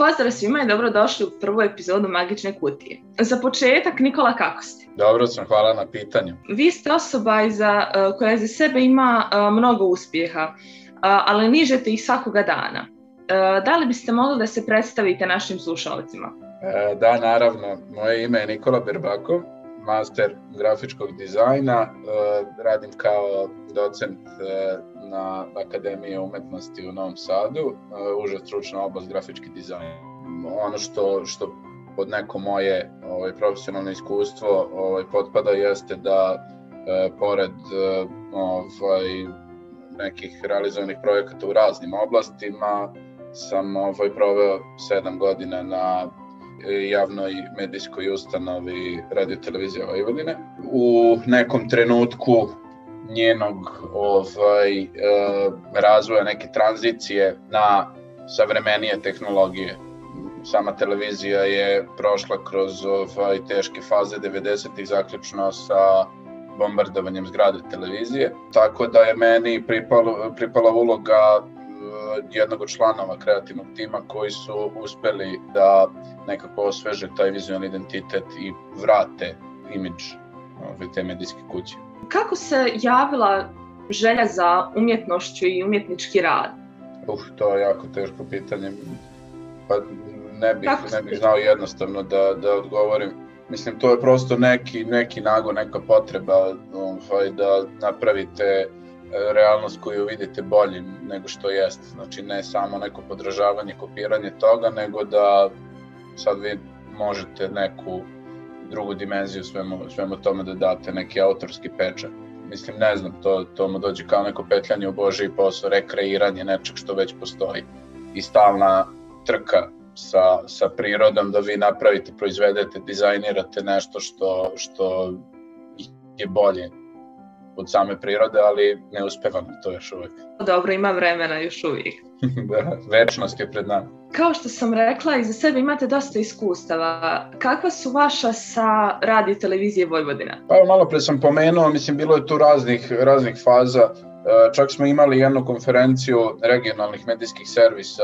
Pozdrav svima i dobrodošli u prvu epizodu Magične kutije. Za početak, Nikola, kako ste? Dobro sam, hvala na pitanju. Vi ste osoba iza, uh, koja za sebe ima uh, mnogo uspjeha, uh, ali nižete ih svakoga dana. Da li biste mogli da se predstavite našim slušalcima? Da, naravno. Moje ime je Nikola Berbakov, master grafičkog dizajna. Radim kao docent na Akademiji umetnosti u Novom Sadu, uža stručna oblast grafički dizajn. Ono što, što pod neko moje ovaj, profesionalno iskustvo ovaj, potpada jeste da e, pored e, ovaj, nekih realizovanih projekata u raznim oblastima sam ovaj, proveo sedam godina na javnoj medijskoj ustanovi Radio Televizija Vojvodine. U nekom trenutku njenog ovaj, e, razvoja neke tranzicije na savremenije tehnologije. Sama televizija je prošla kroz ovaj, teške faze 90-ih zaključno sa bombardovanjem zgrade televizije, tako da je meni pripalo, pripala uloga e, jednog od članova kreativnog tima koji su uspeli da nekako osveže taj vizualni identitet i vrate imidž ove te medijske kuće. Kako se javila želja za umjetnošću i umjetnički rad? Uh, to je jako teško pitanje. Pa ne bih, ne bih znao jednostavno da, da odgovorim. Mislim, to je prosto neki, neki nago, neka potreba ovaj, da napravite realnost koju vidite boljim nego što jeste. Znači, ne samo neko podražavanje, kopiranje toga, nego da sad vi možete neku drugu dimenziju svemu, svemu tome da date neki autorski pečat. Mislim, ne znam, to, to mu dođe kao neko petljanje u Božiji posao, rekreiranje nečeg što već postoji. I stalna trka sa, sa prirodom da vi napravite, proizvedete, dizajnirate nešto što, što je bolje od same prirode, ali ne uspevam to još uvek. Dobro, ima vremena još uvijek. da, večnost je pred nama. Kao što sam rekla, iza sebe imate dosta iskustava. Kakva su vaša sa radio televizije Vojvodina? Pa malo pre sam pomenuo, mislim, bilo je tu raznih, raznih faza. E, čak smo imali jednu konferenciju regionalnih medijskih servisa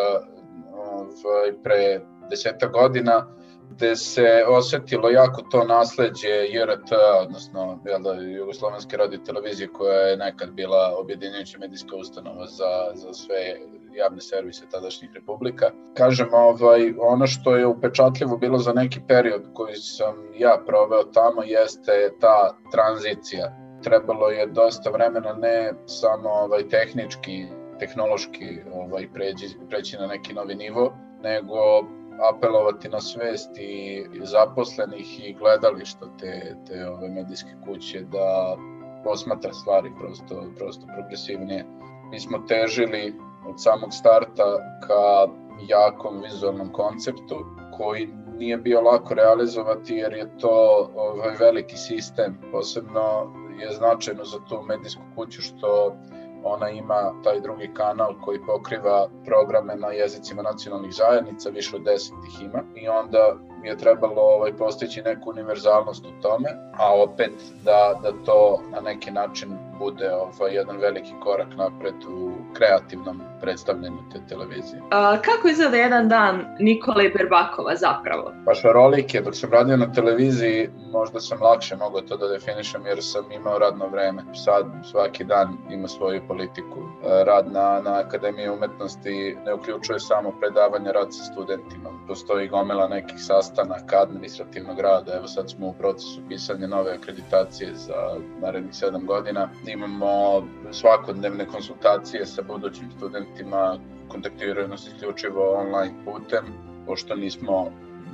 ovaj, pre deseta godina, gde se osetilo jako to nasledđe JRT, odnosno jel da, Jugoslovenske radio televizije koja je nekad bila objedinjujuća medijska ustanova za, za sve javne servise tadašnjih republika. Kažem, ovaj, ono što je upečatljivo bilo za neki period koji sam ja proveo tamo jeste ta tranzicija. Trebalo je dosta vremena ne samo ovaj, tehnički, tehnološki ovaj, pređi, preći na neki novi nivo, nego apelovati na svest i zaposlenih i gledališta te, te ove medijske kuće da posmatra stvari prosto, prosto progresivnije. Mi smo težili od samog starta ka jakom vizualnom konceptu koji nije bio lako realizovati jer je to ovaj veliki sistem, posebno je značajno za tu medijsku kuću što ona ima taj drugi kanal koji pokriva programe na jezicima nacionalnih zajednica, više od deset ih ima. I onda je trebalo ovaj, postići neku univerzalnost u tome, a opet da, da to na neki način bude ovaj, jedan veliki korak napred u kreativnom predstavljanju te televizije. A, kako izgleda jedan dan Nikole Berbakova zapravo? Pa šarolik je, dok sam radio na televiziji, možda sam lakše mogao to da definišem jer sam imao radno vreme. Sad svaki dan ima svoju politiku. Rad na, na Akademiji umetnosti ne uključuje samo predavanje rad sa studentima. Postoji gomela nekih sastanaka administrativnog rada. Evo sad smo u procesu pisanja nove akreditacije za narednih 7 godina. Imamo svakodnevne konsultacije sa budućim studentima, kontaktiraju nas isključivo online putem, pošto nismo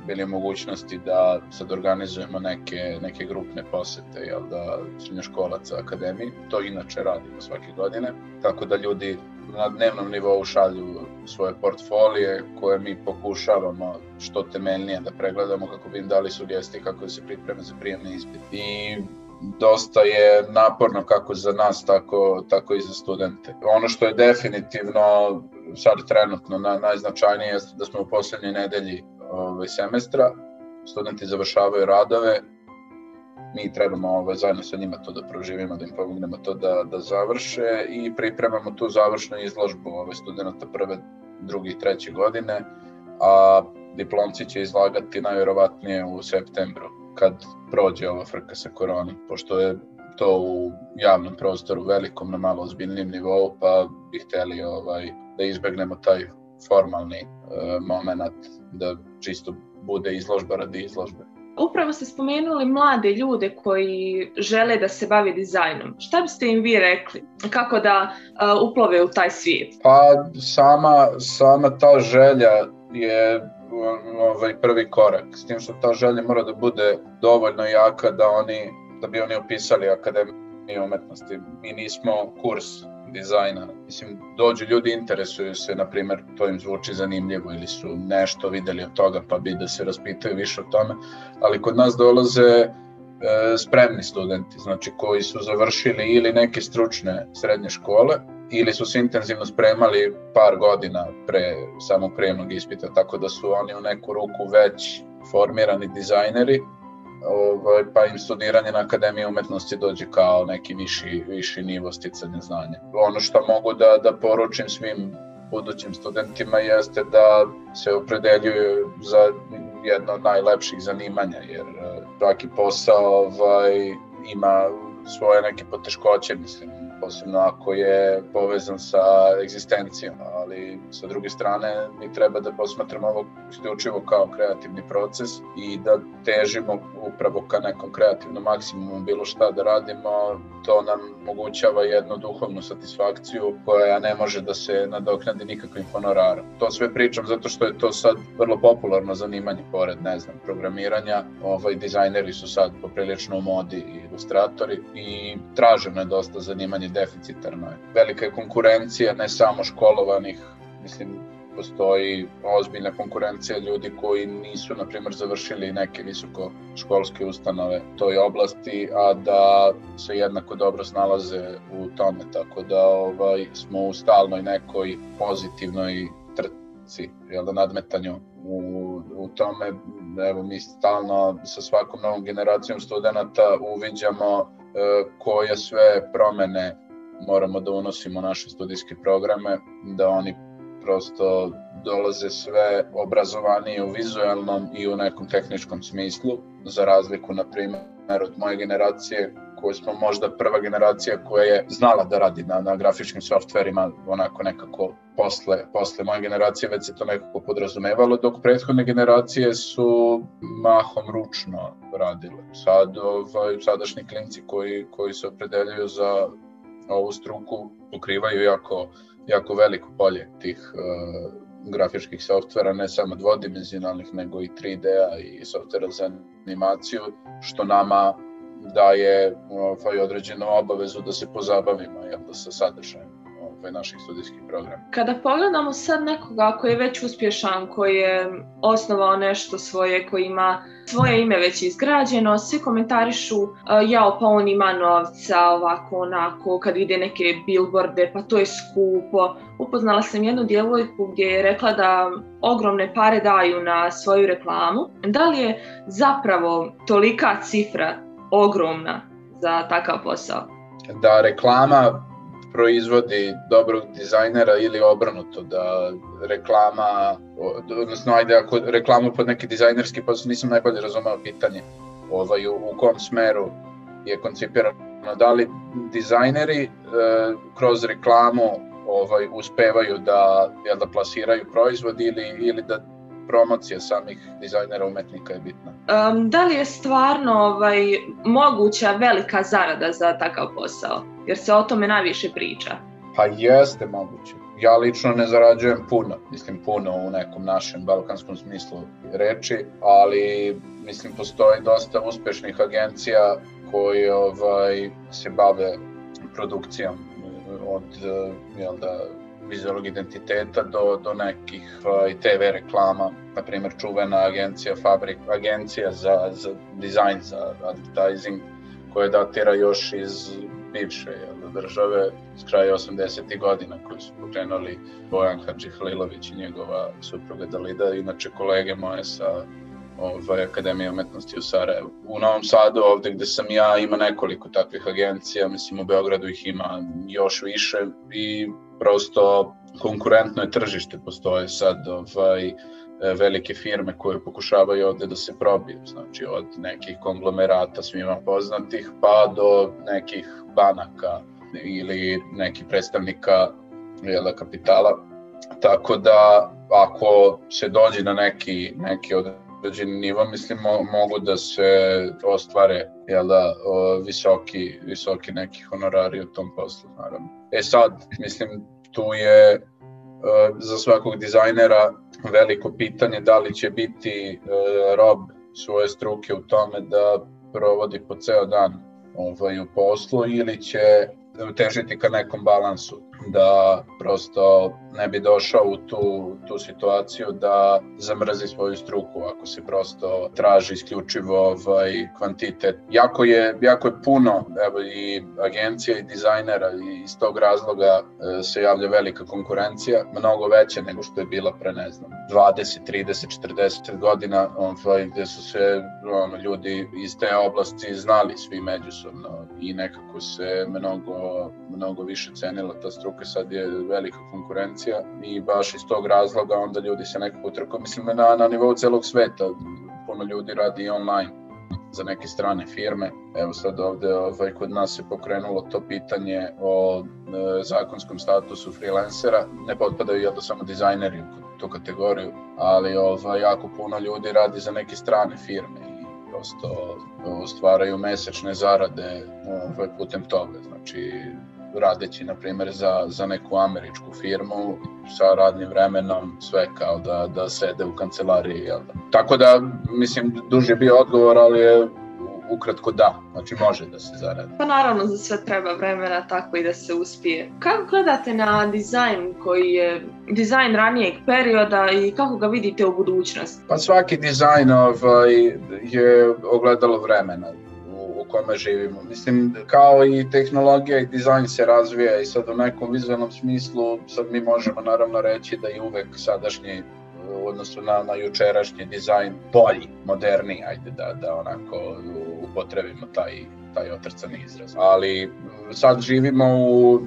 bili mogućnosti da sad organizujemo neke, neke grupne posete jel, da srednjoškolaca akademiji. To inače radimo svake godine, tako da ljudi na dnevnom nivou šalju svoje portfolije koje mi pokušavamo što temeljnije da pregledamo kako bi im dali sugestije kako da se pripreme za prijemni ispit. I dosta je naporno kako za nas, tako, tako i za studente. Ono što je definitivno sad trenutno na, najznačajnije je da smo u poslednjoj nedelji ovaj, semestra, studenti završavaju radove, mi trebamo ovaj, zajedno sa njima to da proživimo, da im pomognemo to da, da završe i pripremamo tu završnu izložbu ovaj, studenta prve, druge i treće godine, a diplomci će izlagati najverovatnije u septembru kad prođe ova frka sa koronom, pošto je to u javnom prostoru velikom na malo ozbiljnim nivou, pa bi hteli ovaj, da izbegnemo taj formalni e, moment da čisto bude izložba radi izložbe. Upravo ste spomenuli mlade ljude koji žele da se bave dizajnom. Šta biste im vi rekli? Kako da uh, uplove u taj svijet? Pa sama, sama ta želja je ovaj prvi korak. S tim što ta želja mora da bude dovoljno jaka da oni da bi oni opisali akademiju umetnosti. Mi nismo kurs dizajna. Mislim, dođu ljudi, interesuju se, na primer, to im zvuči zanimljivo ili su nešto videli od toga pa bi da se raspitaju više o tome, ali kod nas dolaze e, spremni studenti, znači koji su završili ili neke stručne srednje škole ili su se intenzivno spremali par godina pre samog prijemnog ispita, tako da su oni u neku ruku već formirani dizajneri ovaj, pa im studiranje na Akademiji umetnosti dođe kao neki viši, viši nivo sticanja znanja. Ono što mogu da, da poručim svim budućim studentima jeste da se opredeljuju za jedno od najlepših zanimanja, jer eh, svaki posao ovaj, ima svoje neke poteškoće, mislim, posebno ako je povezan sa egzistencijom, ali sa druge strane mi treba da posmatramo ovo isključivo kao kreativni proces i da težimo upravo ka nekom kreativnom maksimumu bilo šta da radimo, to nam mogućava jednu duhovnu satisfakciju koja ne može da se nadoknadi nikakvim honorarom. To sve pričam zato što je to sad vrlo popularno zanimanje pored, ne znam, programiranja. Ovaj, dizajneri su sad poprilično u modi i ilustratori i traženo je dosta zanimanje deficitarno je. Velika je konkurencija ne samo školovanih, mislim, postoji ozbiljna konkurencija ljudi koji nisu, na primjer, završili neke visoko školske ustanove toj oblasti, a da se jednako dobro snalaze u tome, tako da ovaj, smo u stalnoj nekoj pozitivnoj trci, jel da, nadmetanju u, u tome, evo mi stalno sa svakom novom generacijom studenta uviđamo e, koje sve promene moramo da unosimo naše studijske programe, da oni prosto dolaze sve obrazovanije u vizualnom i u nekom tehničkom smislu, za razliku, na primjer, od moje generacije koje smo možda prva generacija koja je znala da radi na, na grafičkim softverima onako nekako posle, posle moje generacije već se to nekako podrazumevalo, dok prethodne generacije su mahom ručno radile. Sad, ovaj, sadašnji klinci koji, koji se opredeljuju za ovu struku pokrivaju jako, jako veliko polje tih uh, grafičkih softvera, ne samo dvodimenzionalnih, nego i 3D-a i softvera za animaciju, što nama daje ovaj, određenu obavezu da se pozabavimo jel, da sa sadržajem ovaj, naših studijskih programa. Kada pogledamo sad nekoga koji je već uspješan, koji je osnovao nešto svoje, koji ima svoje ime već izgrađeno, svi komentarišu uh, jao pa on ima novca, ovako onako, kad vide neke billboarde, pa to je skupo. Upoznala sam jednu djevojku gdje je rekla da ogromne pare daju na svoju reklamu. Da li je zapravo tolika cifra ogromna za takav posao? Da reklama proizvodi dobrog dizajnera ili obrnuto, da reklama, odnosno ajde ako reklamu pod neki dizajnerski posao, nisam najbolje razumeo pitanje ovaj, u, u kom smeru je koncipirano, da li dizajneri e, kroz reklamu ovaj uspevaju da jel da plasiraju proizvod ili ili da promocija samih dizajnera umetnika je bitna. Um, da li je stvarno ovaj, moguća velika zarada za takav posao? Jer se o tome najviše priča. Pa jeste moguće. Ja lično ne zarađujem puno, mislim puno u nekom našem balkanskom smislu reči, ali mislim postoji dosta uspešnih agencija koji ovaj se bave produkcijom od jel da vizualnog identiteta do, do nekih i TV reklama, na primjer čuvena agencija Fabrik, agencija za, za dizajn, za advertising, koja datira još iz bivše jel, države s kraja 80. godina koji su pokrenuli Bojan Hadži Halilović i njegova supruga Dalida, inače kolege moje sa ovaj, Akademije umetnosti u Sarajevu. U Novom Sadu, ovde gde sam ja, ima nekoliko takvih agencija, mislim u Beogradu ih ima još više i prosto konkurentno je tržište postoje sad ovaj, velike firme koje pokušavaju ovde da se probiju, znači od nekih konglomerata svima poznatih pa do nekih banaka ili nekih predstavnika jela, kapitala. Tako da ako se dođe na neki, neki određeni nivo, mislim, mogu da se ostvare jel da, visoki, visoki neki honorari u tom poslu, naravno. E sad, mislim, tu je za svakog dizajnera veliko pitanje da li će biti rob svoje struke u tome da provodi po ceo dan ovaj, u poslu ili će težiti ka nekom balansu da prosto ne bi došao u tu, tu situaciju da zamrzi svoju struku ako se prosto traži isključivo ovaj, kvantitet. Jako je, jako je puno evo, i agencija i dizajnera i iz tog razloga e, se javlja velika konkurencija, mnogo veća nego što je bila pre ne znam 20, 30, 40 godina ovaj, gde su se ono, ljudi iz te oblasti znali svi međusobno i nekako se mnogo, mnogo više cenila ta struka, sad je velika konkurencija i baš iz tog razloga onda ljudi se nekako trko, mislim na, na nivou celog sveta, puno ljudi radi online za neke strane firme. Evo sad ovde ovaj, kod nas se pokrenulo to pitanje o e, zakonskom statusu freelancera. Ne potpadaju jel da samo dizajneri u tu kategoriju, ali ovaj, jako puno ljudi radi za neke strane firme i prosto stvaraju mesečne zarade ovaj, putem toga. Znači, radeći, na primjer, za, za neku američku firmu sa radnim vremenom, sve kao da, da sede u kancelariji. Jel da? Tako da, mislim, duži je bio odgovor, ali je ukratko da, znači može da se zaradi. Pa naravno za sve treba vremena tako i da se uspije. Kako gledate na dizajn koji je dizajn ranijeg perioda i kako ga vidite u budućnosti? Pa svaki dizajn ovaj, je ogledalo vremena kome živimo. Mislim, kao i tehnologija i dizajn se razvija i sad u nekom vizualnom smislu, sad mi možemo naravno reći da je uvek sadašnji u odnosu na, na jučerašnji dizajn bolji, moderniji, ajde da, da onako upotrebimo taj, taj otrcani izraz. Ali sad živimo u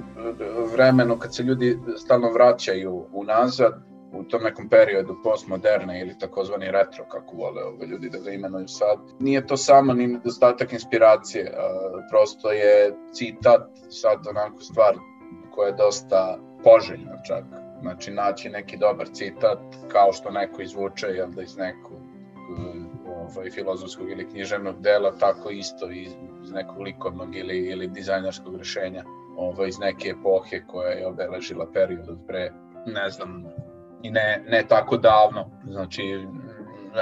vremenu kad se ljudi stalno vraćaju unazad, u tom nekom periodu postmoderne ili takozvani retro, kako vole ove ljudi da ga imenuju sad. Nije to samo ni nedostatak inspiracije, prosto je citat sad onako stvar koja je dosta poželjna čak. Znači naći neki dobar citat kao što neko izvuče jel da iz nekog ovaj, filozofskog ili književnog dela, tako isto iz, iz nekog likovnog ili, ili dizajnerskog rešenja ovaj, iz neke epohe koja je obeležila period od pre, ne znam, i ne, ne tako davno. Znači,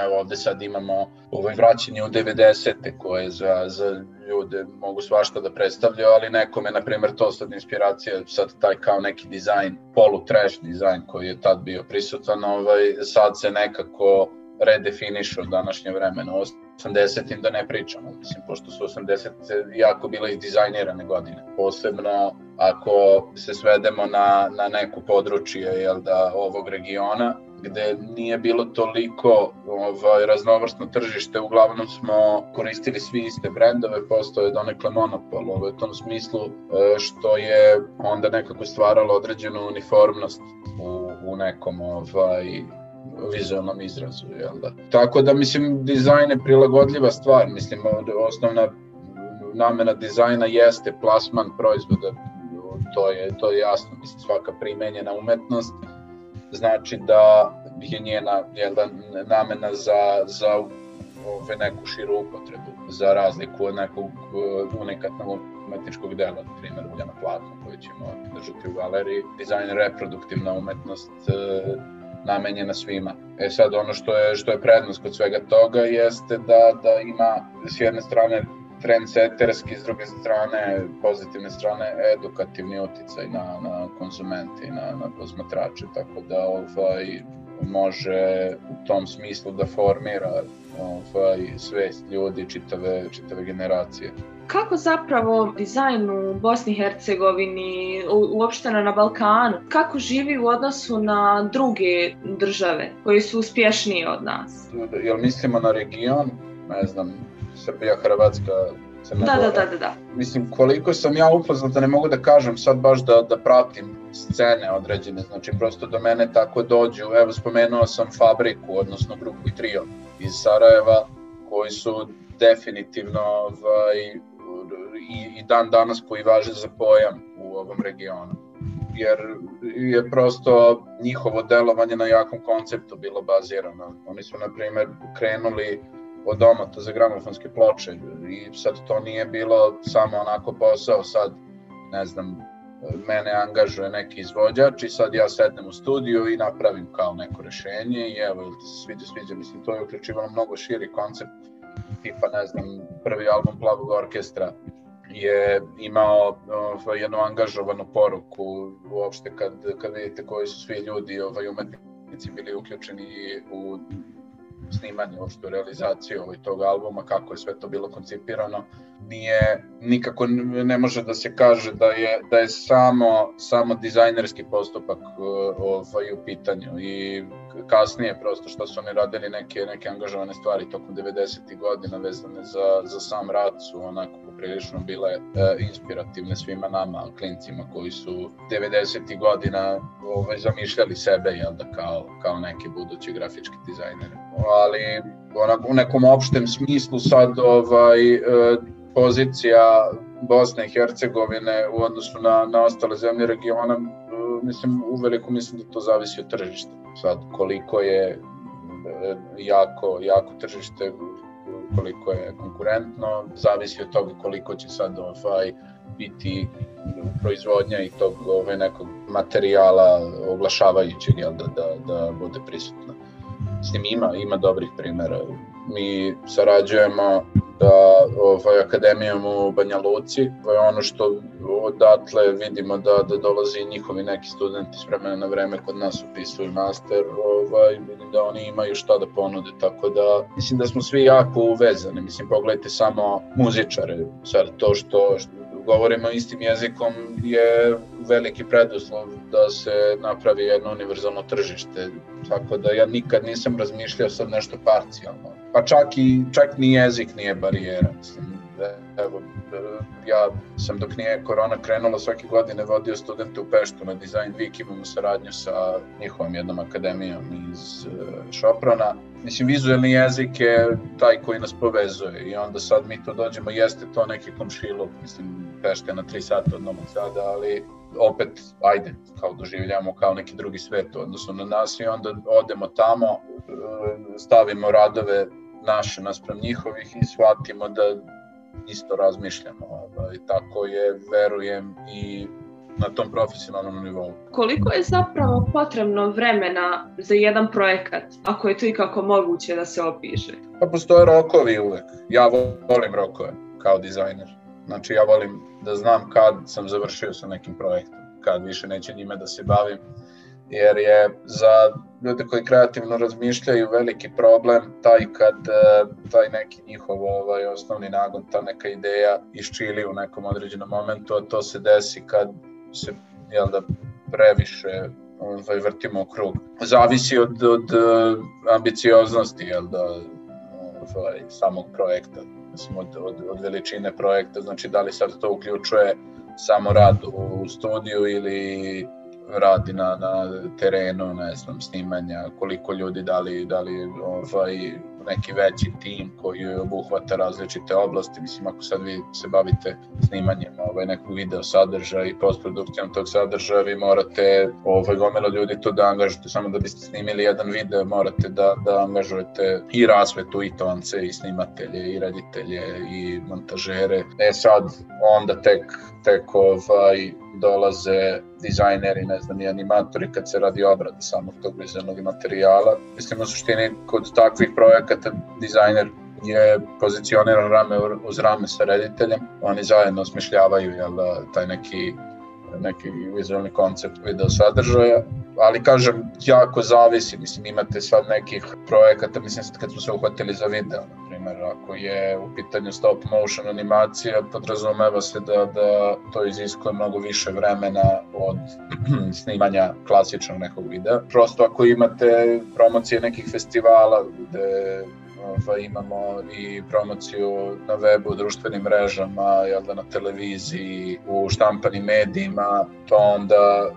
evo ovde sad imamo ovaj vraćanje u 90. koje za, za ljude mogu svašta da predstavljaju, ali nekome, na primjer, to sad inspiracija, sad taj kao neki dizajn, polu trash dizajn koji je tad bio prisutan, ovaj, sad se nekako redefiniše od današnje vremena. 80-im da ne pričamo, mislim, pošto su 80 jako bile izdizajnirane godine. Posebno ako se svedemo na, na neko područje jel da, ovog regiona, gde nije bilo toliko ovaj, raznovrstno tržište, uglavnom smo koristili svi iste brendove, postoje donekle monopol ovaj, u tom smislu, e, što je onda nekako stvaralo određenu uniformnost u, u nekom ovaj, vizualnom izrazu, jel da? Tako da, mislim, dizajn je prilagodljiva stvar, mislim, osnovna namena dizajna jeste plasman proizvoda, to je, to je jasno, mislim, svaka primenjena umetnost, znači da je njena jel da, namena za, za ove, neku širu upotrebu, za razliku od nekog unikatnog umetničkog dela, na primjer ulja na platnu koju ćemo držati u galeriji. Dizajn reproduktivna umetnost, namenjena svima. E sad ono što je što je prednost kod svega toga jeste da da ima s jedne strane trendsetterski, s druge strane pozitivne strane edukativni uticaj na, na konzumente i na, na posmatrače, tako da ovaj, može u tom smislu da formira ovaj, svest ljudi, čitave, čitave generacije. Kako zapravo dizajn u Bosni i Hercegovini, uopšteno na Balkanu, kako živi u odnosu na druge države koje su uspješnije od nas? Jel mislimo na region, ne znam, Srbija, Hrvatska, Da, da, da, da, da. Mislim, koliko sam ja upoznat, da ne mogu da kažem sad baš da, da pratim scene određene, znači prosto do mene tako dođu, evo spomenuo sam Fabriku, odnosno grupu i trio iz Sarajeva, koji su definitivno ovaj, i, i dan danas koji važe za pojam u ovom regionu jer je prosto njihovo delovanje na jakom konceptu bilo bazirano. Oni su, na primer, krenuli od omota za gramofonske ploče i sad to nije bilo samo onako posao, sad, ne znam, mene angažuje neki izvođač i sad ja sednem u studiju i napravim kao neko rešenje i evo, ili ti se sviđa, sviđa, mislim, to je uključivalo mnogo širi koncept, tipa, ne znam, prvi album Plavog orkestra je imao ovaj, jednu angažovanu poruku uopšte kad, kad vidite koji su svi ljudi ovaj, umetnici bili uključeni u snimanje, uopšte u realizaciju ovaj, tog albuma, kako je sve to bilo koncipirano, nije, nikako ne može da se kaže da je, da je samo, samo dizajnerski postupak ovaj, u pitanju i kasnije prosto što su oni radili neke, neke angažovane stvari tokom 90. godina vezane za, za sam rad su onako poprilično bile e, inspirativne svima nama, klincima koji su 90. godina ovaj, zamišljali sebe jel da, kao, kao neki budući grafički dizajneri. Ali onako, u nekom opštem smislu sad ovaj, e, pozicija Bosne i Hercegovine u odnosu na, na ostale zemlje regiona, mislim, uveliko mislim da to zavisi od tržišta. Sad, koliko je jako, jako tržište, koliko je konkurentno, zavisi od toga koliko će sad ovaj, biti proizvodnja i tog ovaj, nekog materijala oglašavajućeg jel, da, da, da bude prisutno. S njim ima, ima dobrih primera. Mi sarađujemo da ovaj, akademijom u Banja Luci, ono što odatle vidimo da, da dolazi njihovi neki studenti s vremena na vreme kod nas upisuju master, ovaj, vidim da oni imaju šta da ponude, tako da mislim da smo svi jako uvezani, mislim pogledajte samo muzičare, sad to što, što govorimo istim jezikom je veliki preduslov da se napravi jedno univerzalno tržište. Tako da ja nikad nisam razmišljao sad nešto parcijalno. Pa čak i čak ni jezik nije barijera. Evo, ja sam dok nije korona krenula svake godine vodio studente u Peštu na Design Week, imamo saradnju sa njihovom jednom akademijom iz uh, Šoprana. Mislim, vizualni jezik je taj koji nas povezuje i onda sad mi to dođemo, jeste to neki komšilog, mislim, Pešta na 3 sata od Novog Sada, ali opet, ajde, kao doživljamo kao neki drugi svet u odnosu na nas i onda odemo tamo, e, stavimo radove naše naspram njihovih i shvatimo da isto razmišljamo. Ovaj, tako je, verujem, i na tom profesionalnom nivou. Koliko je zapravo potrebno vremena za jedan projekat, ako je to ikako moguće da se opiše? Pa postoje rokovi uvek. Ja volim rokove kao dizajner. Znači ja volim da znam kad sam završio sa nekim projektom, kad više neće njime da se bavim, jer je za ljude koji kreativno razmišljaju veliki problem taj kad e, taj neki njihov ovaj, osnovni nagon, ta neka ideja iščili u nekom određenom momentu, a to se desi kad se jel da, previše ovaj, vrtimo u krug. Zavisi od, od e, ambicioznosti jel da, ovaj, samog projekta mislim, od, od, od veličine projekta, znači da li sad to uključuje samo rad u studiju ili radi na, na terenu, ne znam, snimanja, koliko ljudi, da li, da li ovaj, neki veći tim koji obuhvata različite oblasti. Mislim, ako sad vi se bavite snimanjem ovaj, nekog video sadržaja i postprodukcijom tog sadržaja, vi morate ovaj, gomelo ljudi to da angažujete samo da biste snimili jedan video, morate da, da angažujete i rasvetu, i tonce, i snimatelje, i reditelje, i montažere. E sad, onda tek, tek ovaj, dolaze dizajneri, ne znam, i animatori kad se radi obrada samog tog vizualnog materijala. Mislim, u suštini, kod takvih projekata dizajner je pozicioniran rame uz rame sa rediteljem. Oni zajedno osmišljavaju jel, taj neki neki vizualni koncept video sadržaja, ali kažem, jako zavisi, mislim, imate sad nekih projekata, mislim, sad kad smo se uhvatili za video, na primjer, ako je u pitanju stop motion animacija, podrazumeva se da, da to iziskuje mnogo više vremena od snimanja klasičnog nekog videa. Prosto ako imate promocije nekih festivala gde ovaj, imamo i promociju na webu, društvenim mrežama, jel da, na televiziji, u štampanim medijima, to onda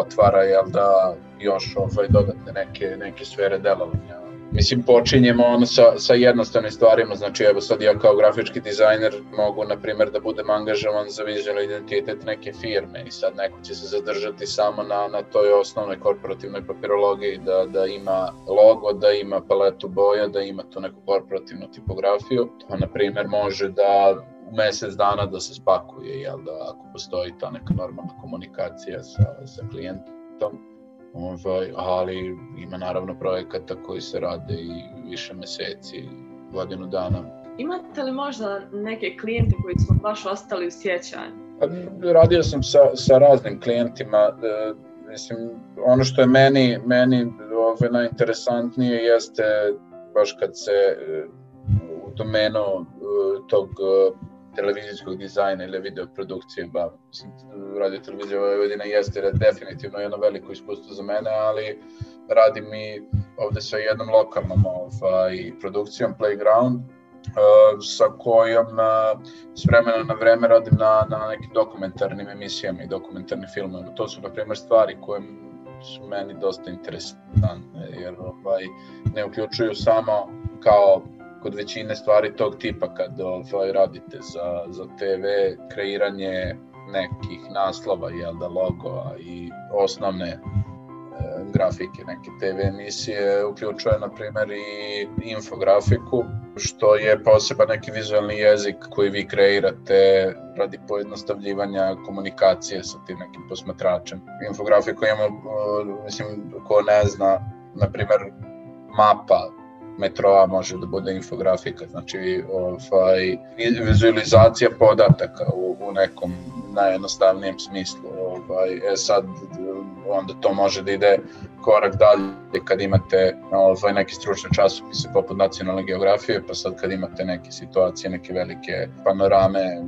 otvara jel da, još ovaj, dodatne neke, neke sfere delovanja Mislim, počinjemo ono sa, sa jednostavnim stvarima, znači evo sad ja kao grafički dizajner mogu, na primjer, da budem angažovan za vizualni identitet neke firme i sad neko će se zadržati samo na, na toj osnovnoj korporativnoj papirologiji, da, da ima logo, da ima paletu boja, da ima tu neku korporativnu tipografiju. To, na primjer, može da mesec dana da se spakuje, jel da, ako postoji ta neka normalna komunikacija sa, sa klijentom ovaj, ali ima naravno projekata koji se rade i više meseci, godinu dana. Imate li možda neke klijente koji su baš ostali u sjećanju? Pa, radio sam sa, sa raznim klijentima, e, mislim, ono što je meni, meni ovaj, najinteresantnije jeste baš kad se e, u domenu e, tog televizijskog dizajna ili video produkcije, ba, radio televizija Vojvodina jeste definitivno jedno veliko iskustvo za mene, ali radim i ovde sa jednom lokalnom ovaj, produkcijom Playground, Uh, sa kojom uh, s vremena na vreme radim na, na nekim dokumentarnim emisijama i dokumentarnim filmama. To su, na primer, stvari koje su meni dosta interesantne, jer ovaj, ne uključuju samo kao kod većine stvari tog tipa kad ovaj, radite za, za TV, kreiranje nekih naslova, jel da, logoa i osnovne e, grafike neke TV emisije uključuje na primer i infografiku što je poseban neki vizualni jezik koji vi kreirate radi pojednostavljivanja komunikacije sa tim nekim posmatračem. Infografiku imamo, mislim, ko ne zna, na primer mapa metroa može da bude infografika, znači ovaj, vizualizacija podataka u, u nekom najjednostavnijem smislu. Ovaj, e sad, onda to može da ide korak dalje kad imate ovaj, neke stručne časopise poput nacionalne geografije, pa sad kad imate neke situacije, neke velike panorame,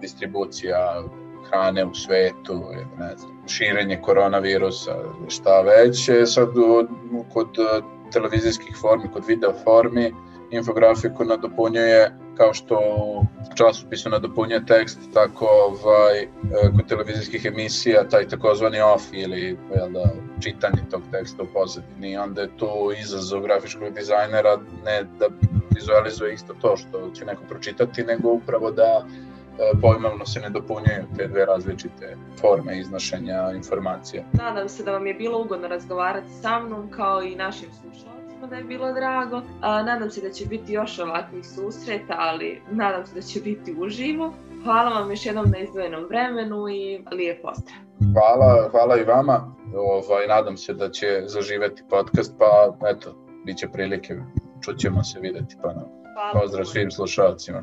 distribucija hrane u svetu, ne znam, širenje koronavirusa, šta već, e, sad kod televizijskih formi, kod video formi, infografiku nadopunjuje kao što u časopisu nadopunjuje tekst, tako ovaj, e, kod televizijskih emisija taj takozvani off ili jel da, čitanje tog teksta u pozadini. Onda je tu izazov grafičkog dizajnera ne da vizualizuje isto to što će neko pročitati, nego upravo da pojmovno se ne dopunjaju te dve različite forme iznošenja informacija. Nadam se da vam je bilo ugodno razgovarati sa mnom kao i našim slušalcima da je bilo drago. A, nadam se da će biti još ovakvih susreta, ali nadam se da će biti uživo. Hvala vam još jednom na izdvojenom vremenu i lijep pozdrav. Hvala, hvala i vama. Ovaj, nadam se da će zaživeti podcast, pa eto, bit će prilike, čućemo se, videti pa na. Pozdrav svim slušalcima.